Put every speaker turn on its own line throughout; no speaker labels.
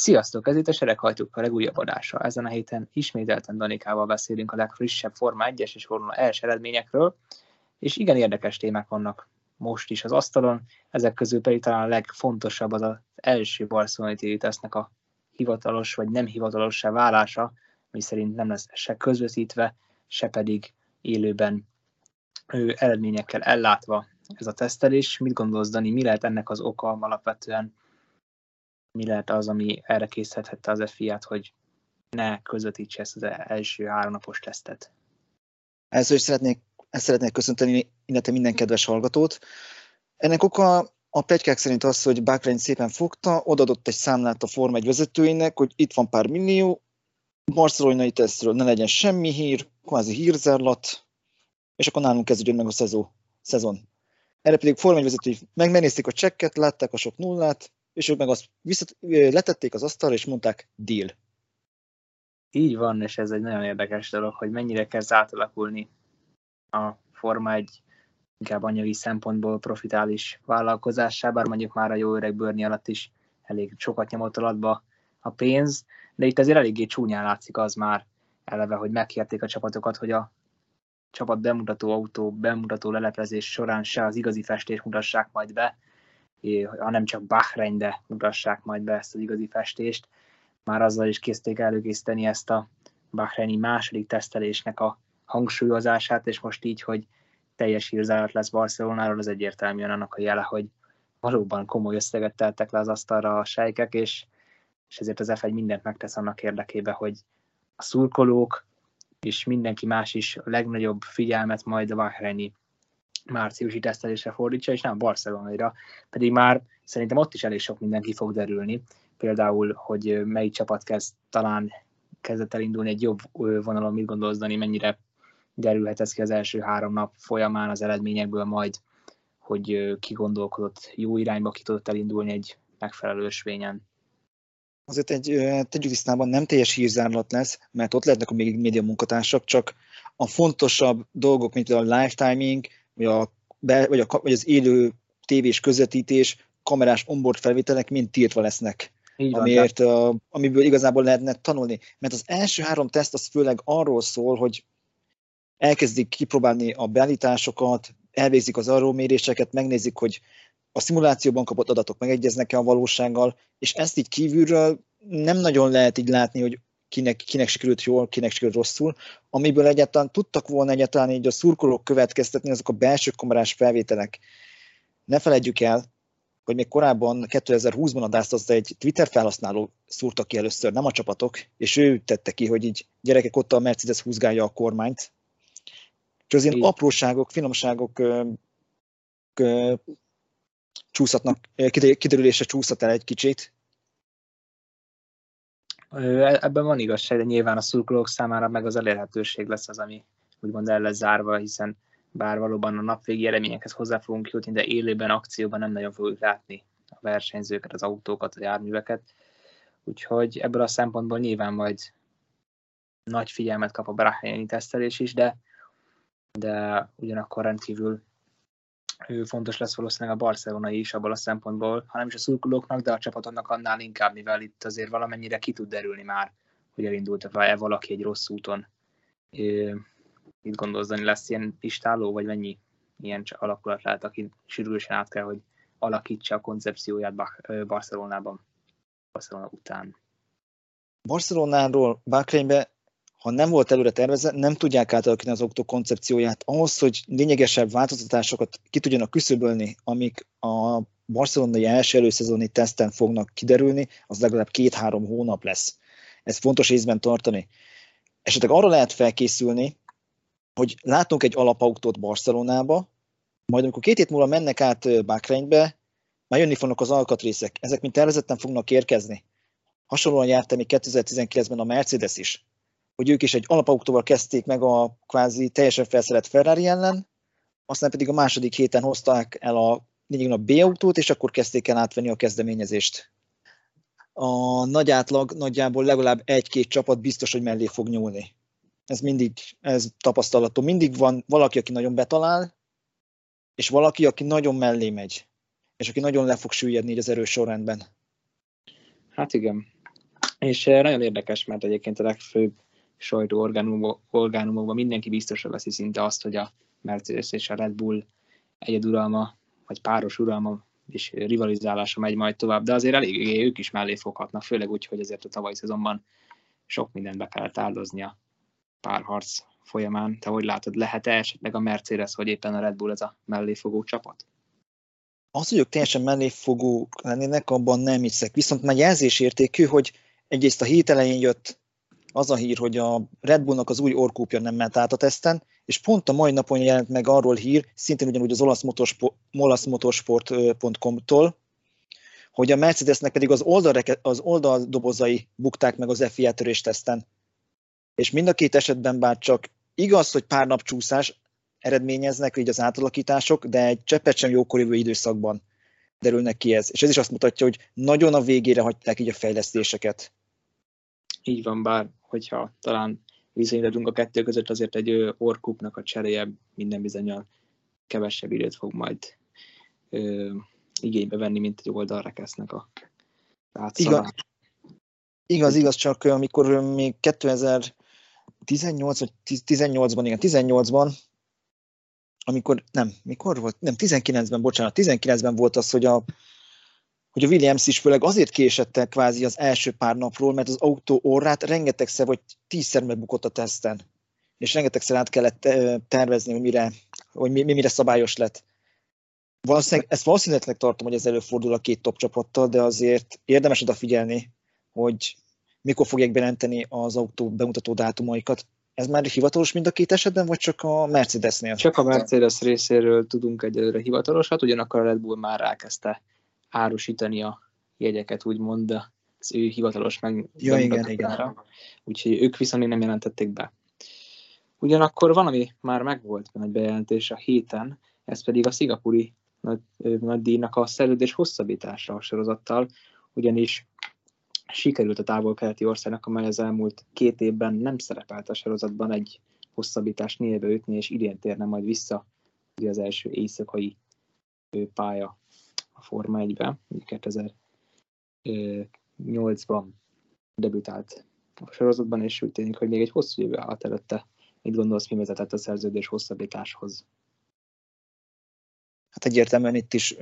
Sziasztok, ez itt a Sereghajtók a legújabb adása. Ezen a héten ismételten Danikával beszélünk a legfrissebb Forma 1-es és Forma első eredményekről, és igen érdekes témák vannak most is az asztalon, ezek közül pedig talán a legfontosabb az az első barcelonai tesznek a hivatalos vagy nem hivatalossá válása, mi szerint nem lesz se közvetítve, se pedig élőben ő, eredményekkel ellátva ez a tesztelés. Mit gondolsz, Dani, mi lehet ennek az oka alapvetően? Mi lehet az, ami erre készíthette az FIA-t, hogy ne közvetítse ezt az első háromnapos tesztet?
Először is szeretnék, ezt szeretnék köszönteni, illetve minden kedves hallgatót. Ennek oka a plegykák szerint az, hogy Bahrain szépen fogta, odadott egy számlát a Forma 1 vezetőinek, hogy itt van pár millió, barcelonai tesztről ne legyen semmi hír, kvázi hírzárlat, és akkor nálunk kezdődjön meg a szezon. szezon. Erre pedig Forma vezetői meg megnézték a csekket, látták a sok nullát, és ők meg azt visszat, letették az asztalra, és mondták deal.
Így van, és ez egy nagyon érdekes dolog, hogy mennyire kezd átalakulni a Forma egy inkább anyagi szempontból profitális vállalkozásá, bár mondjuk már a jó öreg bőrni alatt is elég sokat nyomott alatba a pénz, de itt azért eléggé csúnyán látszik az már eleve, hogy megkérték a csapatokat, hogy a csapat bemutató autó, bemutató leleplezés során se az igazi festést mutassák majd be, hanem csak Bahreinbe mutassák majd be ezt az igazi festést. Már azzal is készték előkészíteni ezt a Bahreini második tesztelésnek a hangsúlyozását, és most így, hogy teljes hírzárat lesz Barcelonáról, az egyértelműen annak a jele, hogy valóban komoly összeget teltek le az asztalra a sejkek, és, és ezért az F1 mindent megtesz annak érdekében, hogy a szurkolók és mindenki más is a legnagyobb figyelmet majd a Bahreini márciusi tesztelésre fordítsa, és nem Barcelonaira, pedig már szerintem ott is elég sok mindenki fog derülni. Például, hogy melyik csapat kezd talán kezdett elindulni egy jobb vonalon, mit gondolsz, Dani, mennyire derülhet ez ki az első három nap folyamán az eredményekből majd, hogy ki gondolkodott jó irányba, ki tudott elindulni egy megfelelő ösvényen
azért egy, tegyük tisztában nem teljes hírzárlat lesz, mert ott lehetnek a még média munkatársak, csak a fontosabb dolgok, mint a live timing, vagy, a, vagy, a, vagy az élő tévés közvetítés, kamerás onboard felvételek mind tiltva lesznek. Így van, amiért, uh, amiből igazából lehetne tanulni. Mert az első három teszt az főleg arról szól, hogy elkezdik kipróbálni a beállításokat, elvégzik az arról méréseket, megnézik, hogy a szimulációban kapott adatok megegyeznek-e a valósággal, és ezt így kívülről nem nagyon lehet így látni, hogy kinek, kinek sikerült jól, kinek sikerült rosszul, amiből egyáltalán tudtak volna egyáltalán így a szurkolók következtetni azok a belső kamerás felvételek. Ne felejtjük el, hogy még korábban 2020-ban a dász az egy Twitter felhasználó szúrta ki először, nem a csapatok, és ő tette ki, hogy így gyerekek ott a Mercedes húzgálja a kormányt. És az ilyen apróságok, finomságok ö, ö, csúszhatnak, kiderülése csúszhat el egy kicsit.
Ebben van igazság, de nyilván a szurkolók számára meg az elérhetőség lesz az, ami úgymond el lesz zárva, hiszen bár valóban a napvégi eredményekhez hozzá fogunk jutni, de élőben, akcióban nem nagyon fogjuk látni a versenyzőket, az autókat, a járműveket. Úgyhogy ebből a szempontból nyilván majd nagy figyelmet kap a Brahreini tesztelés is, de, de ugyanakkor rendkívül ő fontos lesz valószínűleg a barcelonai is abból a szempontból, hanem is a szurkolóknak, de a csapatoknak annál inkább, mivel itt azért valamennyire ki tud derülni már, hogy elindult-e valaki egy rossz úton. Mit gondolsz, Dani, lesz ilyen istáló, vagy mennyi ilyen alakulat lehet, aki sürgősen át kell, hogy alakítsa a koncepcióját Barcelonában, Barcelona után?
Barcelonáról Bakrénybe ha nem volt előre tervezve, nem tudják átalakítani az autó koncepcióját. Ahhoz, hogy lényegesebb változtatásokat ki tudjanak küszöbölni, amik a barcelonai első előszezoni teszten fognak kiderülni, az legalább két-három hónap lesz. Ez fontos észben tartani. Esetleg arra lehet felkészülni, hogy látunk egy alapautót Barcelonába, majd amikor két hét múlva mennek át Bakreinbe, már jönni fognak az alkatrészek. Ezek mint tervezetten fognak érkezni. Hasonlóan jártam még 2019-ben a Mercedes is hogy ők is egy alapautóval kezdték meg a kvázi teljesen felszerelt Ferrari ellen, aztán pedig a második héten hozták el a lényegében a B autót, és akkor kezdték el átvenni a kezdeményezést. A nagy átlag nagyjából legalább egy-két csapat biztos, hogy mellé fog nyúlni. Ez mindig, ez tapasztalatú. Mindig van valaki, aki nagyon betalál, és valaki, aki nagyon mellé megy, és aki nagyon le fog süllyedni így az erős sorrendben.
Hát igen, És nagyon érdekes, mert egyébként a legfőbb sajtó orgánumokban mindenki biztosra veszi szinte azt, hogy a Mercedes és a Red Bull egyeduralma, vagy páros uralma és rivalizálása megy majd tovább, de azért elég ők is mellé foghatnak, főleg úgy, hogy azért a tavalyi szezonban sok mindent be kellett áldozni a párharc folyamán. Te hogy látod, lehet-e esetleg a Mercedes, vagy éppen a Red Bull ez a melléfogó csapat?
Az, hogy ők teljesen melléfogók lennének, abban nem hiszek. Viszont már jelzésértékű, hogy egyrészt a hét elején jött az a hír, hogy a Red Bullnak az új orkúpja nem ment át a teszten, és pont a mai napon jelent meg arról hír, szintén ugyanúgy az olasz motorsport.com-tól, hogy a Mercedesnek pedig az, oldal, az oldaldobozai bukták meg az FIA törés teszten. És mind a két esetben bár csak igaz, hogy pár nap csúszás eredményeznek így az átalakítások, de egy cseppet sem jókor jövő időszakban derülnek ki ez. És ez is azt mutatja, hogy nagyon a végére hagyták így a fejlesztéseket.
Így van, bár hogyha talán viszonyítunk a kettő között, azért egy orkupnak a cseréje minden bizonyal kevesebb időt fog majd ö, igénybe venni, mint egy oldalrekesznek a
igaz, igaz, igaz, csak amikor még 2018 vagy 18-ban, igen, 18-ban, amikor, nem, mikor volt? Nem, 19-ben, bocsánat, 19-ben volt az, hogy a hogy a Williams is főleg azért késette kvázi az első pár napról, mert az autó orrát rengetegszer vagy tízszer megbukott a teszten. És rengetegszer át kellett tervezni, hogy mire, hogy mi, mire szabályos lett. Valószínűleg, ezt valószínűleg tartom, hogy ez előfordul a két top csapattal, de azért érdemes odafigyelni, hogy mikor fogják bejelenteni az autó bemutató dátumaikat. Ez már hivatalos mind a két esetben, vagy csak a Mercedesnél?
Csak a Mercedes részéről tudunk egyelőre hivatalosat, ugyanakkor a Red Bull már elkezdte árusítani a jegyeket, úgymond az ő hivatalos meg
ja, igen, igen.
Úgyhogy ők viszont még nem jelentették be. Ugyanakkor valami már megvolt egy bejelentés a héten, ez pedig a szigapuri nagy, nagy díjnak a szerződés hosszabbítása a sorozattal, ugyanis sikerült a távol-keleti országnak, amely az elmúlt két évben nem szerepelt a sorozatban egy hosszabbítást négybe ütni, és idén térne majd vissza ugye az első éjszakai pálya a Forma 1-be, 2008-ban debütált a sorozatban, és úgy tűnik, hogy még egy hosszú jövő állt előtte. Mit gondolsz, mi vezetett a szerződés hosszabbításhoz?
Hát egyértelműen itt is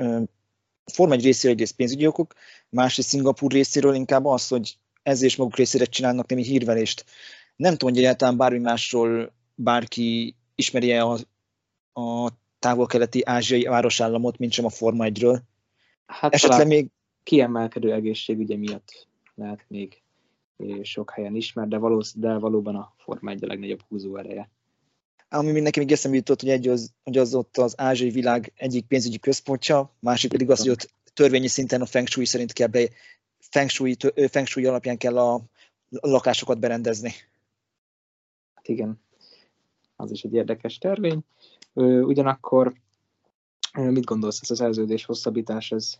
Forma egy részéről egyrészt pénzügyi okok, másrészt Szingapúr részéről inkább az, hogy ezzel is maguk részére csinálnak némi hírvelést. Nem tudom, hogy egyáltalán bármi másról bárki ismeri -e a, a távol-keleti ázsiai városállamot, mint sem a Forma 1-ről.
Hát Esetleg még kiemelkedő egészségügye miatt lehet még sok helyen ismer, de, valósz, de valóban a Forma 1 a legnagyobb húzó ereje.
Ami mindenki még eszembe jutott, hogy, egy az, hogy az ott az ázsiai világ egyik pénzügyi központja, másik pedig az, hogy ott törvényi szinten a Feng Shui szerint kell be, Feng Shui, Feng Shui alapján kell a lakásokat berendezni.
Hát igen, az is egy érdekes törvény. Ugyanakkor Mit gondolsz, ez a szerződés hosszabbítás, ez,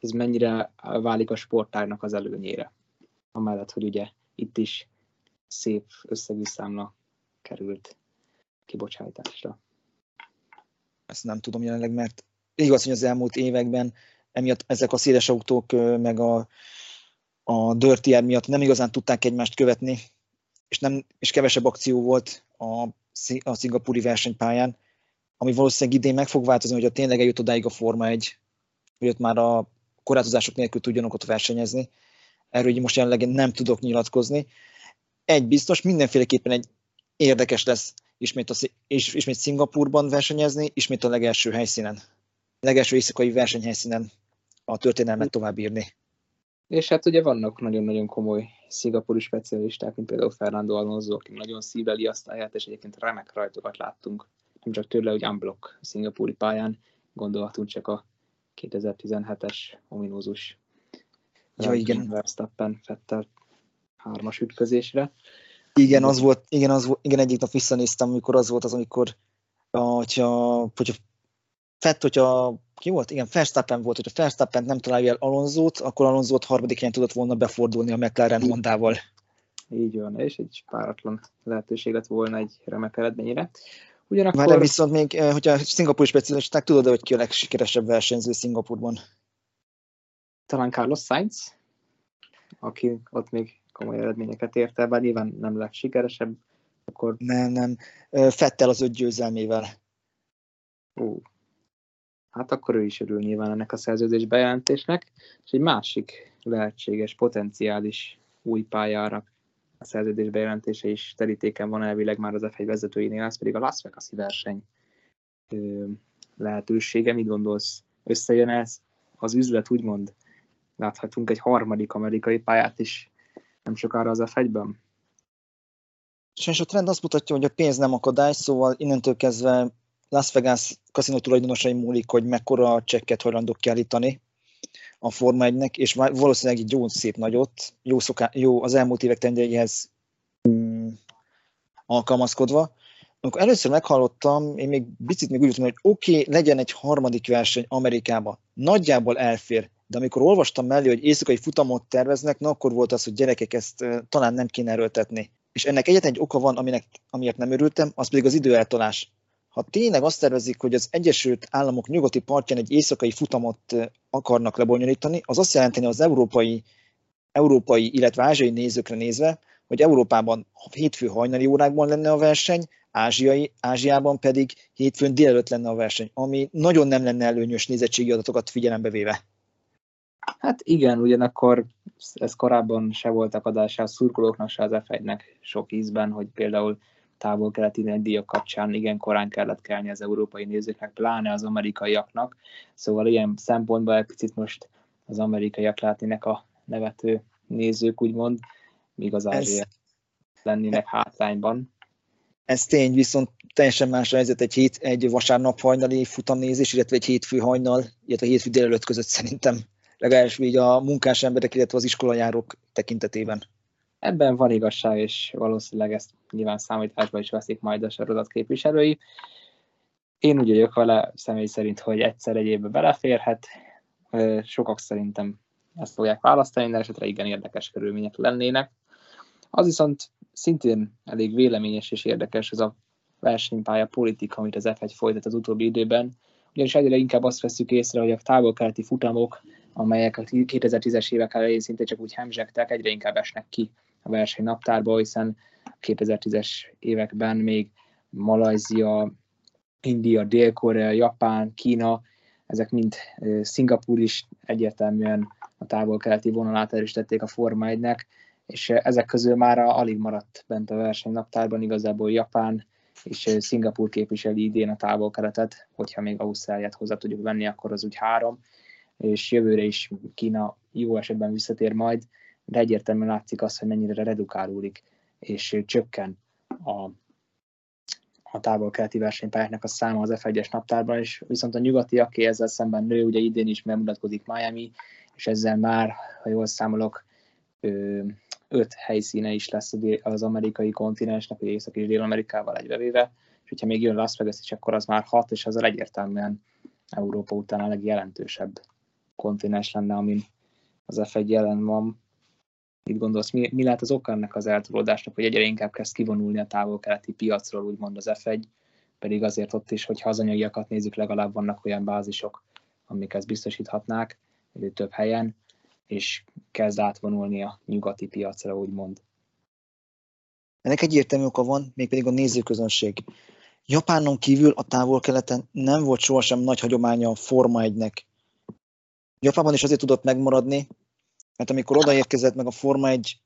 ez mennyire válik a sportárnak az előnyére? Amellett, hogy ugye itt is szép összegű számla került kibocsátásra.
Ezt nem tudom jelenleg, mert igaz, hogy az elmúlt években emiatt ezek a széles autók meg a, a Dirty Air miatt nem igazán tudták egymást követni, és, nem, és kevesebb akció volt a, a szingapúri versenypályán, ami valószínűleg idén meg fog változni, hogy a tényleg eljut odáig a Forma egy, hogy ott már a korlátozások nélkül tudjanak ott versenyezni. Erről így most jelenleg nem tudok nyilatkozni. Egy biztos, mindenféleképpen egy érdekes lesz ismét, a, ismét Szingapurban versenyezni, ismét a legelső helyszínen. Legelső éjszakai versenyhelyszínen a történelmet tovább írni.
És hát ugye vannak nagyon-nagyon komoly szingapúri specialisták, mint például Fernando Alonso, aki nagyon szíveli a és egyébként remek rajtokat láttunk nem csak tőle, hogy unblock szingapúri pályán, gondolhatunk csak a 2017-es ominózus
ja, igen.
Verstappen Fettel hármas ütközésre.
Igen, az volt, igen, az volt, igen, egyik nap visszanéztem, amikor az volt az, amikor hogyha, hogyha Fett, hogyha ki volt? Igen, Verstappen volt, hogyha Verstappen nem találja el Alonzót, akkor Alonzót harmadik helyen tudott volna befordulni a McLaren Hondával.
Így van, és egy páratlan lehetőség lett volna egy remek eredményre. Ugyanakkor...
Várjál viszont még, eh, hogyha Szingapúr specialisták, tudod hogy ki a legsikeresebb versenyző Szingapurban?
Talán Carlos Sainz, aki ott még komoly eredményeket ért el, bár nyilván nem lett sikeresebb, akkor...
Nem, nem. Fettel az öt győzelmével.
Ó. Hát akkor ő is örül nyilván ennek a szerződés bejelentésnek, és egy másik lehetséges, potenciális új pályára a szerződés bejelentése is terítéken van elvileg már az F1 vezetőinél, ez pedig a Las Vegas-i verseny lehetősége. Mit gondolsz? Összejön ez az üzlet, úgymond? Láthatunk egy harmadik amerikai pályát is nem sokára az F1-ben?
Sajnos a trend azt mutatja, hogy a pénz nem akadály, szóval innentől kezdve Las Vegas kaszinó tulajdonosai múlik, hogy mekkora csekket hajlandók kiállítani a Forma 1 és valószínűleg egy jó szép nagyot, jó, szoká, jó az elmúlt évek tendjeihez mm, alkalmazkodva. Amikor először meghallottam, én még picit még úgy voltam, hogy oké, okay, legyen egy harmadik verseny Amerikába. Nagyjából elfér, de amikor olvastam mellé, hogy éjszakai futamot terveznek, na akkor volt az, hogy gyerekek, ezt talán nem kéne erőltetni. És ennek egyetlen egy oka van, aminek, amiért nem örültem, az pedig az időeltolás. Ha tényleg azt tervezik, hogy az Egyesült Államok nyugati partján egy éjszakai futamot akarnak lebonyolítani, az azt jelenteni az európai, európai illetve ázsiai nézőkre nézve, hogy Európában hétfő hajnali órákban lenne a verseny, Ázsiai, Ázsiában pedig hétfőn délelőtt lenne a verseny, ami nagyon nem lenne előnyös nézettségi adatokat figyelembe véve.
Hát igen, ugyanakkor ez korábban se volt akadása a szurkolóknak, se az f sok ízben, hogy például távol-keleti díjak kapcsán igen korán kellett kelni az európai nézőknek, pláne az amerikaiaknak. Szóval ilyen szempontból egy picit most az amerikaiak látnének a nevető nézők, úgymond, míg az ázsiai lennének hátrányban.
Ez tény, viszont teljesen más a helyzet egy, hét, egy vasárnap hajnali futamnézés, illetve egy hétfő hajnal, illetve hétfő délelőtt között szerintem legalábbis így a munkás emberek, illetve az iskolajárók tekintetében.
Ebben van igazság, és valószínűleg ezt nyilván számításba is veszik majd a sorozat képviselői. Én úgy vagyok vele személy szerint, hogy egyszer egy évbe beleférhet, sokak szerintem ezt fogják választani, de esetre igen érdekes körülmények lennének. Az viszont szintén elég véleményes és érdekes ez a versenypálya politika, amit az F1 folytat az utóbbi időben, ugyanis egyre inkább azt veszük észre, hogy a távol-keleti futamok, amelyek a 2010-es évek elején szinte csak úgy hemzsegtek, egyre inkább esnek ki a verseny naptárba, hiszen 2010-es években még Malajzia, India, Dél-Korea, Japán, Kína, ezek mind Szingapúr is egyértelműen a távol-keleti vonalát erősítették a Forma 1-nek, és ezek közül már alig maradt bent a verseny naptárban, igazából Japán és Szingapúr képviseli idén a távol-keletet, hogyha még Ausztráliát hozzá tudjuk venni, akkor az úgy három, és jövőre is Kína jó esetben visszatér majd, de egyértelműen látszik az, hogy mennyire redukálódik, és csökken a, a távol-keleti versenypályáknak a száma az F1-es naptárban, és viszont a nyugatiaké ezzel szemben nő, ugye idén is megmutatkozik Miami, és ezzel már, ha jól számolok, öt helyszíne is lesz az amerikai kontinensnek, Észak- és Dél-Amerikával egybevéve, és hogyha még jön Las Vegas is, akkor az már hat, és az egyértelműen Európa után a legjelentősebb kontinens lenne, amin az F1 jelen van. Mit gondolsz, mi, mi lehet az oka ennek az eltolódásnak, hogy egyre inkább kezd kivonulni a távol-keleti piacról, úgymond az F1, pedig azért ott is, hogyha az anyagiakat nézzük, legalább vannak olyan bázisok, amik ezt biztosíthatnák, több helyen, és kezd átvonulni a nyugati piacra, úgymond.
Ennek egyértelmű oka van, mégpedig a nézőközönség. Japánon kívül a távol-keleten nem volt sohasem nagy hagyománya a Forma 1-nek. Japánban is azért tudott megmaradni, mert amikor odaérkezett meg a Forma 1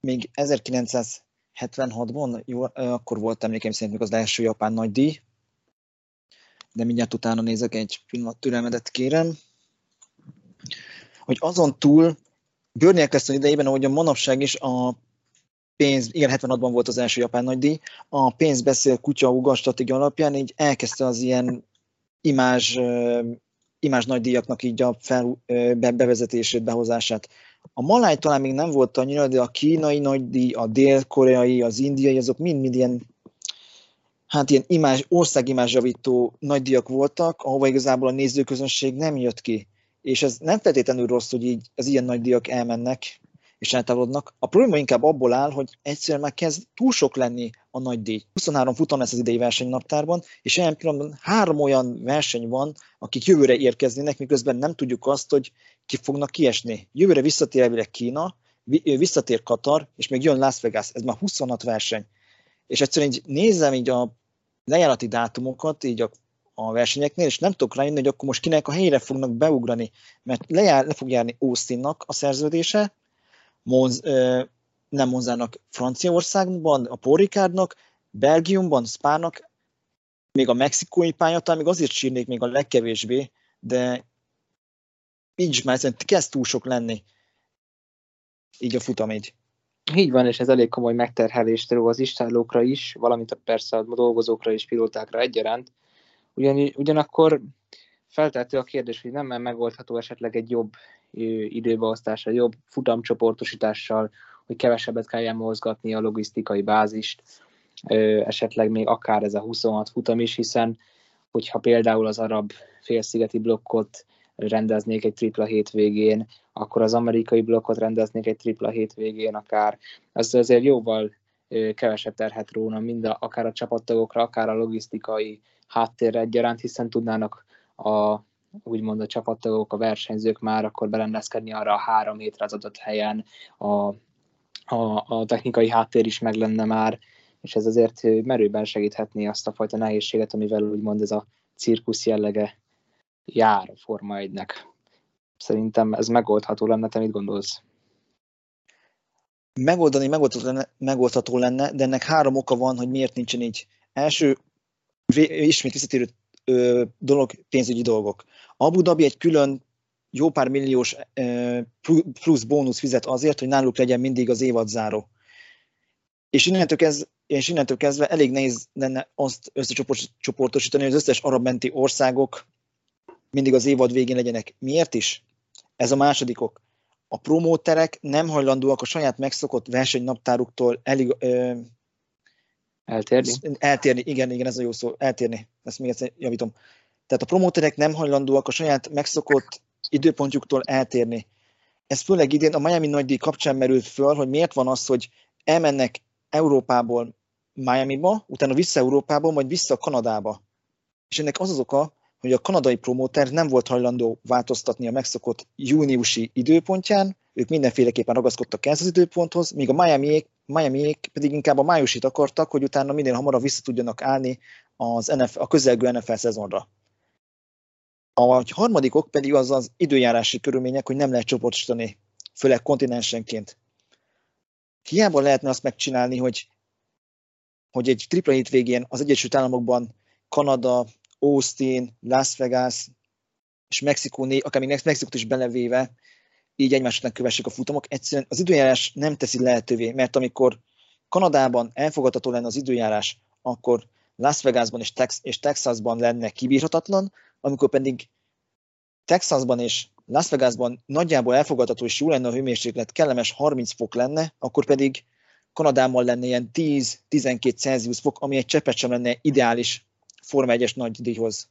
még 1976-ban, jó, akkor volt emlékeim szerint még az első japán nagy díj, de mindjárt utána nézek, egy pillanat türelmedet kérem. Hogy azon túl Bernie Eccleston idejében, ahogy a manapság is a pénz, igen, 76-ban volt az első japán nagydíj, a pénz beszél kutya stratégia alapján így elkezdte az ilyen imázs, imázs nagydíjaknak így a fel, be, bevezetését, behozását. A maláj talán még nem volt annyira, de a kínai nagydíj, a dél-koreai, az indiai, azok mind-mind ilyen hát ilyen imázs, országimázsjavító nagydíjak voltak, ahova igazából a nézőközönség nem jött ki és ez nem feltétlenül rossz, hogy így az ilyen nagy díjak elmennek és eltávolodnak. A probléma inkább abból áll, hogy egyszerűen már kezd túl sok lenni a nagy díj. 23 futam lesz az idei versenynaptárban, és ilyen pillanatban három olyan verseny van, akik jövőre érkeznének, miközben nem tudjuk azt, hogy ki fognak kiesni. Jövőre visszatér Kína, visszatér Katar, és még jön Las Vegas, ez már 26 verseny. És egyszerűen így nézem így a lejárati dátumokat, így a, a versenyeknél, és nem tudok rájönni, hogy akkor most kinek a helyre fognak beugrani, mert lejár, le fog járni Austinnak a szerződése, Monz, nem Monzának Franciaországban, a Porikádnak, Belgiumban, Spának, még a mexikói pályatán, még azért sírnék még a legkevésbé, de így már szerintem kezd túl sok lenni így a futamény.
Így van, és ez elég komoly megterhelést ró az istálókra is, valamint persze a dolgozókra és pilótákra egyaránt. Ugyan, ugyanakkor feltehető a kérdés, hogy nem megoldható esetleg egy jobb időbeosztással, jobb futamcsoportosítással, hogy kevesebbet kelljen mozgatni a logisztikai bázist, esetleg még akár ez a 26 futam is, hiszen hogyha például az arab félszigeti blokkot rendeznék egy tripla hétvégén, akkor az amerikai blokkot rendeznék egy tripla hétvégén akár. Ez azért jóval kevesebb terhet róna, mind a, akár a csapattagokra, akár a logisztikai háttérre egyaránt, hiszen tudnának a, úgymond a csapattagok, a versenyzők már akkor berendezkedni arra a három hétre az adott helyen, a, a, a technikai háttér is meg lenne már, és ez azért merőben segíthetné azt a fajta nehézséget, amivel úgymond ez a cirkusz jellege jár a Forma 1-nek. Szerintem ez megoldható lenne, te mit gondolsz?
Megoldani megoldható lenne, megoldható lenne, de ennek három oka van, hogy miért nincsen így. Első, ismét visszatérő dolog, pénzügyi dolgok. Abu Dhabi egy külön jó pár milliós plusz bónusz fizet azért, hogy náluk legyen mindig az évad záró. És innentől, kezdve, és innentől kezdve elég nehéz lenne azt összecsoportosítani, hogy az összes arab menti országok mindig az évad végén legyenek. Miért is? Ez a másodikok. A promóterek nem hajlandóak a saját megszokott versenynaptáruktól elég, ö,
eltérni?
Eltérni, igen, igen, ez a jó szó, eltérni. Ezt még egyszer javítom. Tehát a promóterek nem hajlandóak a saját megszokott időpontjuktól eltérni. Ez főleg idén a Miami nagydíj kapcsán merült föl, hogy miért van az, hogy elmennek Európából Miami-ba, utána vissza Európába, majd vissza Kanadába. És ennek az az oka, hogy a kanadai promóter nem volt hajlandó változtatni a megszokott júniusi időpontján, ők mindenféleképpen ragaszkodtak ehhez az időponthoz, míg a Miami-ék, miami pedig inkább a májusit akartak, hogy utána minél hamarabb vissza tudjanak állni az NFL, a közelgő NFL szezonra. A harmadikok pedig az az időjárási körülmények, hogy nem lehet csoportosítani, főleg kontinensenként. Hiába lehetne azt megcsinálni, hogy, hogy egy tripla hétvégén az Egyesült Államokban Kanada, Austin, Las Vegas és Mexikó, akár még Mexikót is belevéve, így egymás után kövessék a futamok. Egyszerűen az időjárás nem teszi lehetővé, mert amikor Kanadában elfogadható lenne az időjárás, akkor Las Vegasban és, Tex- és Texasban lenne kibírhatatlan, amikor pedig Texasban és Las Vegasban nagyjából elfogadható és jó lenne a hőmérséklet, kellemes 30 fok lenne, akkor pedig Kanadában lenne ilyen 10-12 Celsius fok, ami egy cseppet sem lenne ideális Forma 1-es nagy díjhoz.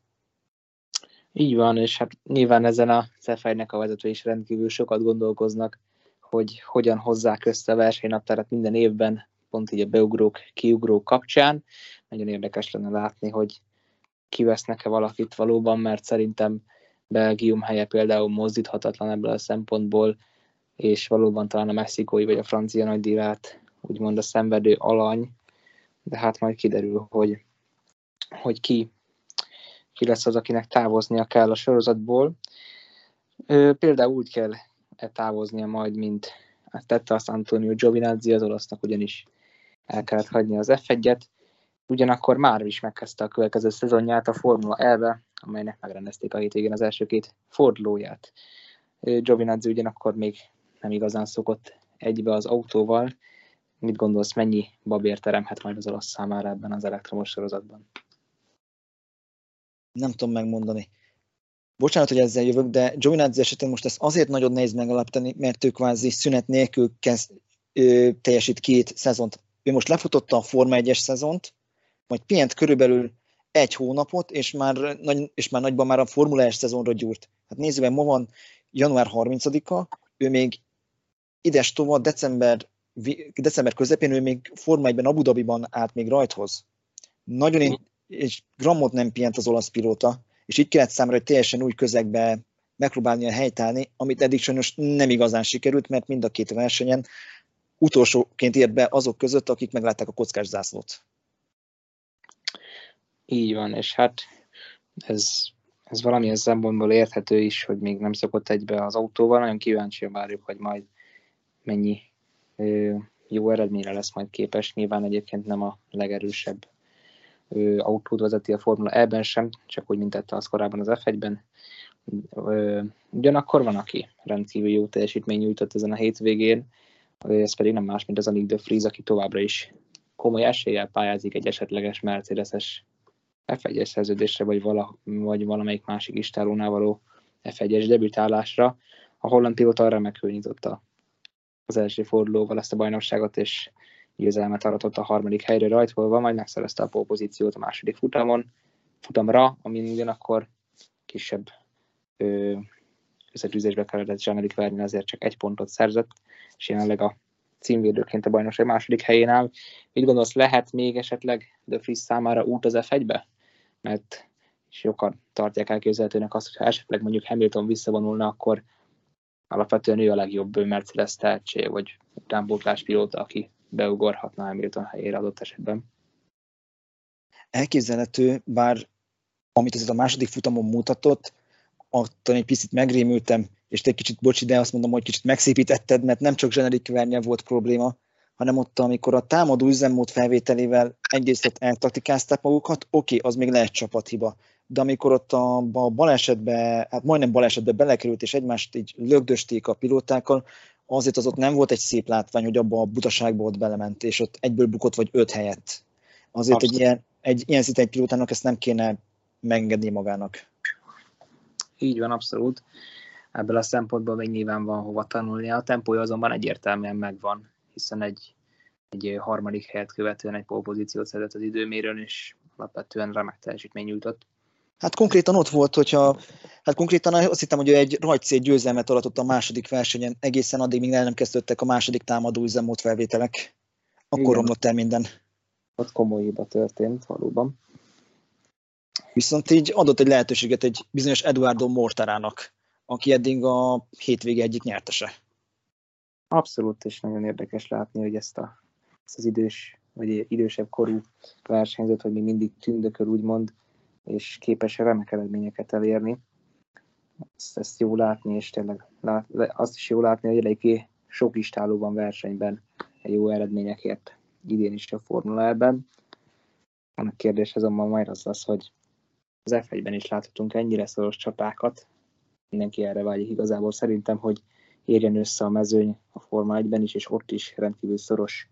Így van, és hát nyilván ezen a Cefejnek a vezető is rendkívül sokat gondolkoznak, hogy hogyan hozzák össze a versenynaptárat minden évben, pont így a beugrók, kiugrók kapcsán. Nagyon érdekes lenne látni, hogy kivesznek-e valakit valóban, mert szerintem Belgium helye például mozdíthatatlan ebből a szempontból, és valóban talán a mexikói vagy a francia nagydíját úgymond a szenvedő alany, de hát majd kiderül, hogy hogy ki, ki lesz az, akinek távoznia kell a sorozatból. Például úgy kell -e távoznia majd, mint tette azt Antonio Giovinazzi, az olasznak ugyanis el kellett hagyni az F1-et, ugyanakkor már is megkezdte a következő szezonját a Formula elve, amelynek megrendezték a hétvégén az első két fordulóját. Giovinazzi ugyanakkor még nem igazán szokott egybe az autóval. Mit gondolsz, mennyi babért teremhet majd az olasz számára ebben az elektromos sorozatban?
nem tudom megmondani. Bocsánat, hogy ezzel jövök, de Giovinazzi esetén most ezt azért nagyon nehéz megalapítani, mert ő kvázi szünet nélkül kezd, ö, teljesít két szezont. Ő most lefutotta a Forma 1-es szezont, majd pihent körülbelül egy hónapot, és már, nagy, és már nagyban már a Formula 1 szezonra gyúrt. Hát nézzük meg, ma van január 30-a, ő még ides tovább december, december közepén, ő még Forma 1-ben Abu Dhabiban állt még rajthoz. Nagyon, és grammot nem pihent az olasz pilóta, és így kellett számra, hogy teljesen új közegbe megpróbálni a helytállni, amit eddig sajnos nem igazán sikerült, mert mind a két versenyen utolsóként ért be azok között, akik meglátták a kockás zászlót.
Így van, és hát ez, ez valamilyen szempontból érthető is, hogy még nem szokott egybe az autóval. Nagyon kíváncsian várjuk, hogy majd mennyi ö, jó eredményre lesz majd képes. Nyilván egyébként nem a legerősebb ö, autót vezeti a Formula E-ben sem, csak úgy, mint tette az korábban az F1-ben. Ö, ugyanakkor van, aki rendkívül jó teljesítmény nyújtott ezen a hétvégén, ez pedig nem más, mint az Anik de Vries, aki továbbra is komoly eséllyel pályázik egy esetleges Mercedes-es F1-es szerződésre, vagy, vala, vagy valamelyik másik istálónál való F1-es debütálásra. A holland pilóta remekül nyitotta az első fordulóval ezt a bajnokságot, és győzelmet aratott a harmadik helyre rajtolva, majd megszerezte a pozíciót a második futamon, futamra, ami ugyanakkor kisebb összetűzésbe kellett Zsánerik verni, azért csak egy pontot szerzett, és jelenleg a címvédőként a bajnokság második helyén áll. Mit gondolsz, lehet még esetleg De Vries számára út az F1-be? Mert sokan tartják elképzelhetőnek azt, hogy ha esetleg mondjuk Hamilton visszavonulna, akkor alapvetően ő a legjobb Mercedes tehetség, vagy utánbótlás pilóta, aki beugorhatna Hamilton helyére adott esetben.
Elképzelhető, bár amit azért a második futamon mutatott, attól egy picit megrémültem, és te egy kicsit, bocsi, de azt mondom, hogy kicsit megszépítetted, mert nem csak zsenerik vernyel volt probléma, hanem ott, amikor a támadó üzemmód felvételével egyrészt ott eltaktikázták magukat, oké, okay, az még lehet csapathiba, de amikor ott a, a balesetbe, hát majdnem balesetbe belekerült, és egymást így lögdösték a pilótákkal, azért az ott nem volt egy szép látvány, hogy abba a butaságba ott belement, és ott egyből bukott vagy öt helyet. Azért egy ilyen, egy ilyen szinte egy pilótának ezt nem kéne megengedni magának.
Így van, abszolút. Ebből a szempontból még nyilván van hova tanulnia. A tempója azonban egyértelműen megvan, hiszen egy, egy harmadik helyet követően egy polpozíciót szedett az időmérőn, és alapvetően remek teljesítmény nyújtott.
Hát konkrétan ott volt, hogyha, hát konkrétan azt hittem, hogy egy rajtszét győzelmet aratott a második versenyen, egészen addig, míg el nem kezdődtek a második támadó üzemmód felvételek. Akkor Igen. romlott el minden.
Ott komoly hiba történt, valóban.
Viszont így adott egy lehetőséget egy bizonyos Eduardo Mortarának, aki eddig a hétvége egyik nyertese.
Abszolút, és nagyon érdekes látni, hogy ezt, a, ezt az idős, vagy idősebb korú versenyzőt, hogy még mindig tündököl, úgymond, és képes remek eredményeket elérni. Ezt, ezt jó látni, és tényleg lát, azt is jó látni, hogy eléggé sok istálóban versenyben jó eredményekért idén is a Formula ebben. A kérdés azonban majd az az, hogy az F1-ben is láthatunk ennyire szoros csapákat, mindenki erre vágyik igazából szerintem, hogy érjen össze a mezőny a Forma 1-ben is, és ott is rendkívül szoros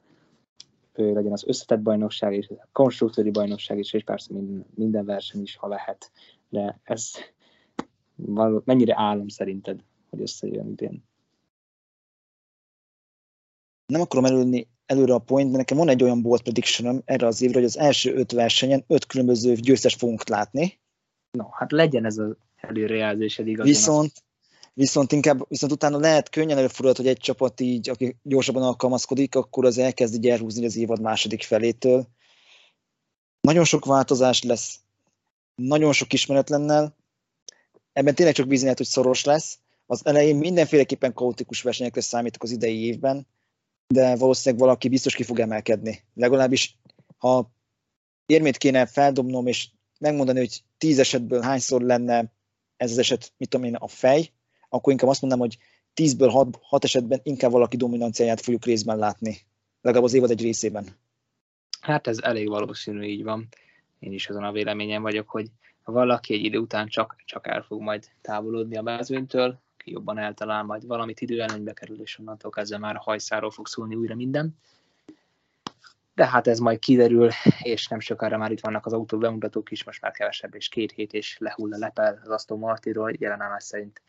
legyen az összetett bajnokság és a konstruktúri bajnokság is, és persze minden, minden verseny is, ha lehet. De ez való, mennyire álom szerinted, hogy összejön idén?
Nem akarom előni előre a point, de nekem van egy olyan bold prediction erre az évre, hogy az első öt versenyen öt különböző győztes fogunk látni.
No, hát legyen ez az előrejelzésed igazán.
Viszont, viszont inkább, viszont utána lehet könnyen előfordulhat, hogy egy csapat így, aki gyorsabban alkalmazkodik, akkor az elkezd így elhúzni az évad második felétől. Nagyon sok változás lesz, nagyon sok ismeretlennel, ebben tényleg csak bízni lehet, hogy szoros lesz. Az elején mindenféleképpen kaotikus versenyekre számítok az idei évben, de valószínűleg valaki biztos ki fog emelkedni. Legalábbis, ha érmét kéne feldobnom, és megmondani, hogy tíz esetből hányszor lenne ez az eset, mit tudom én, a fej, akkor inkább azt mondanám, hogy tízből hat, hat esetben inkább valaki dominanciáját fogjuk részben látni. Legalább az évad egy részében.
Hát ez elég valószínű, így van. Én is azon a véleményem vagyok, hogy valaki egy idő után csak, csak el fog majd távolodni a mezőnytől, ki jobban eltalál, majd valamit időelőnybe kerül, és onnantól kezdve már hajszáról fog szólni újra minden de hát ez majd kiderül, és nem sokára már itt vannak az autó bemutatók is, most már kevesebb, és két hét, és lehull a lepel az Aston Martinról, jelen állás szerint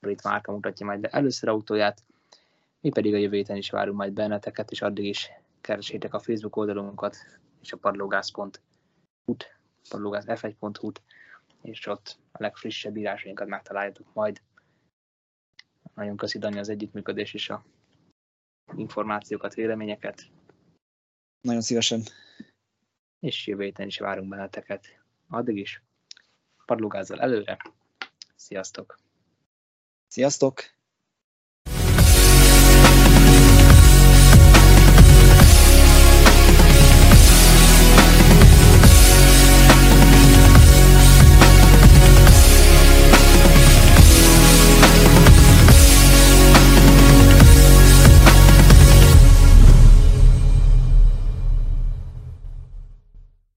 brit márka mutatja majd be először autóját, mi pedig a jövő héten is várunk majd benneteket, és addig is keresétek a Facebook oldalunkat, és a padlógász.hu, padlógász f1.hu, és ott a legfrissebb írásainkat megtaláljátok majd. Nagyon köszi Dani az együttműködés és a információkat, véleményeket.
Nagyon szívesen.
És jövő héten is várunk benneteket. Addig is padlógázzal előre. Sziasztok!
Sziasztok!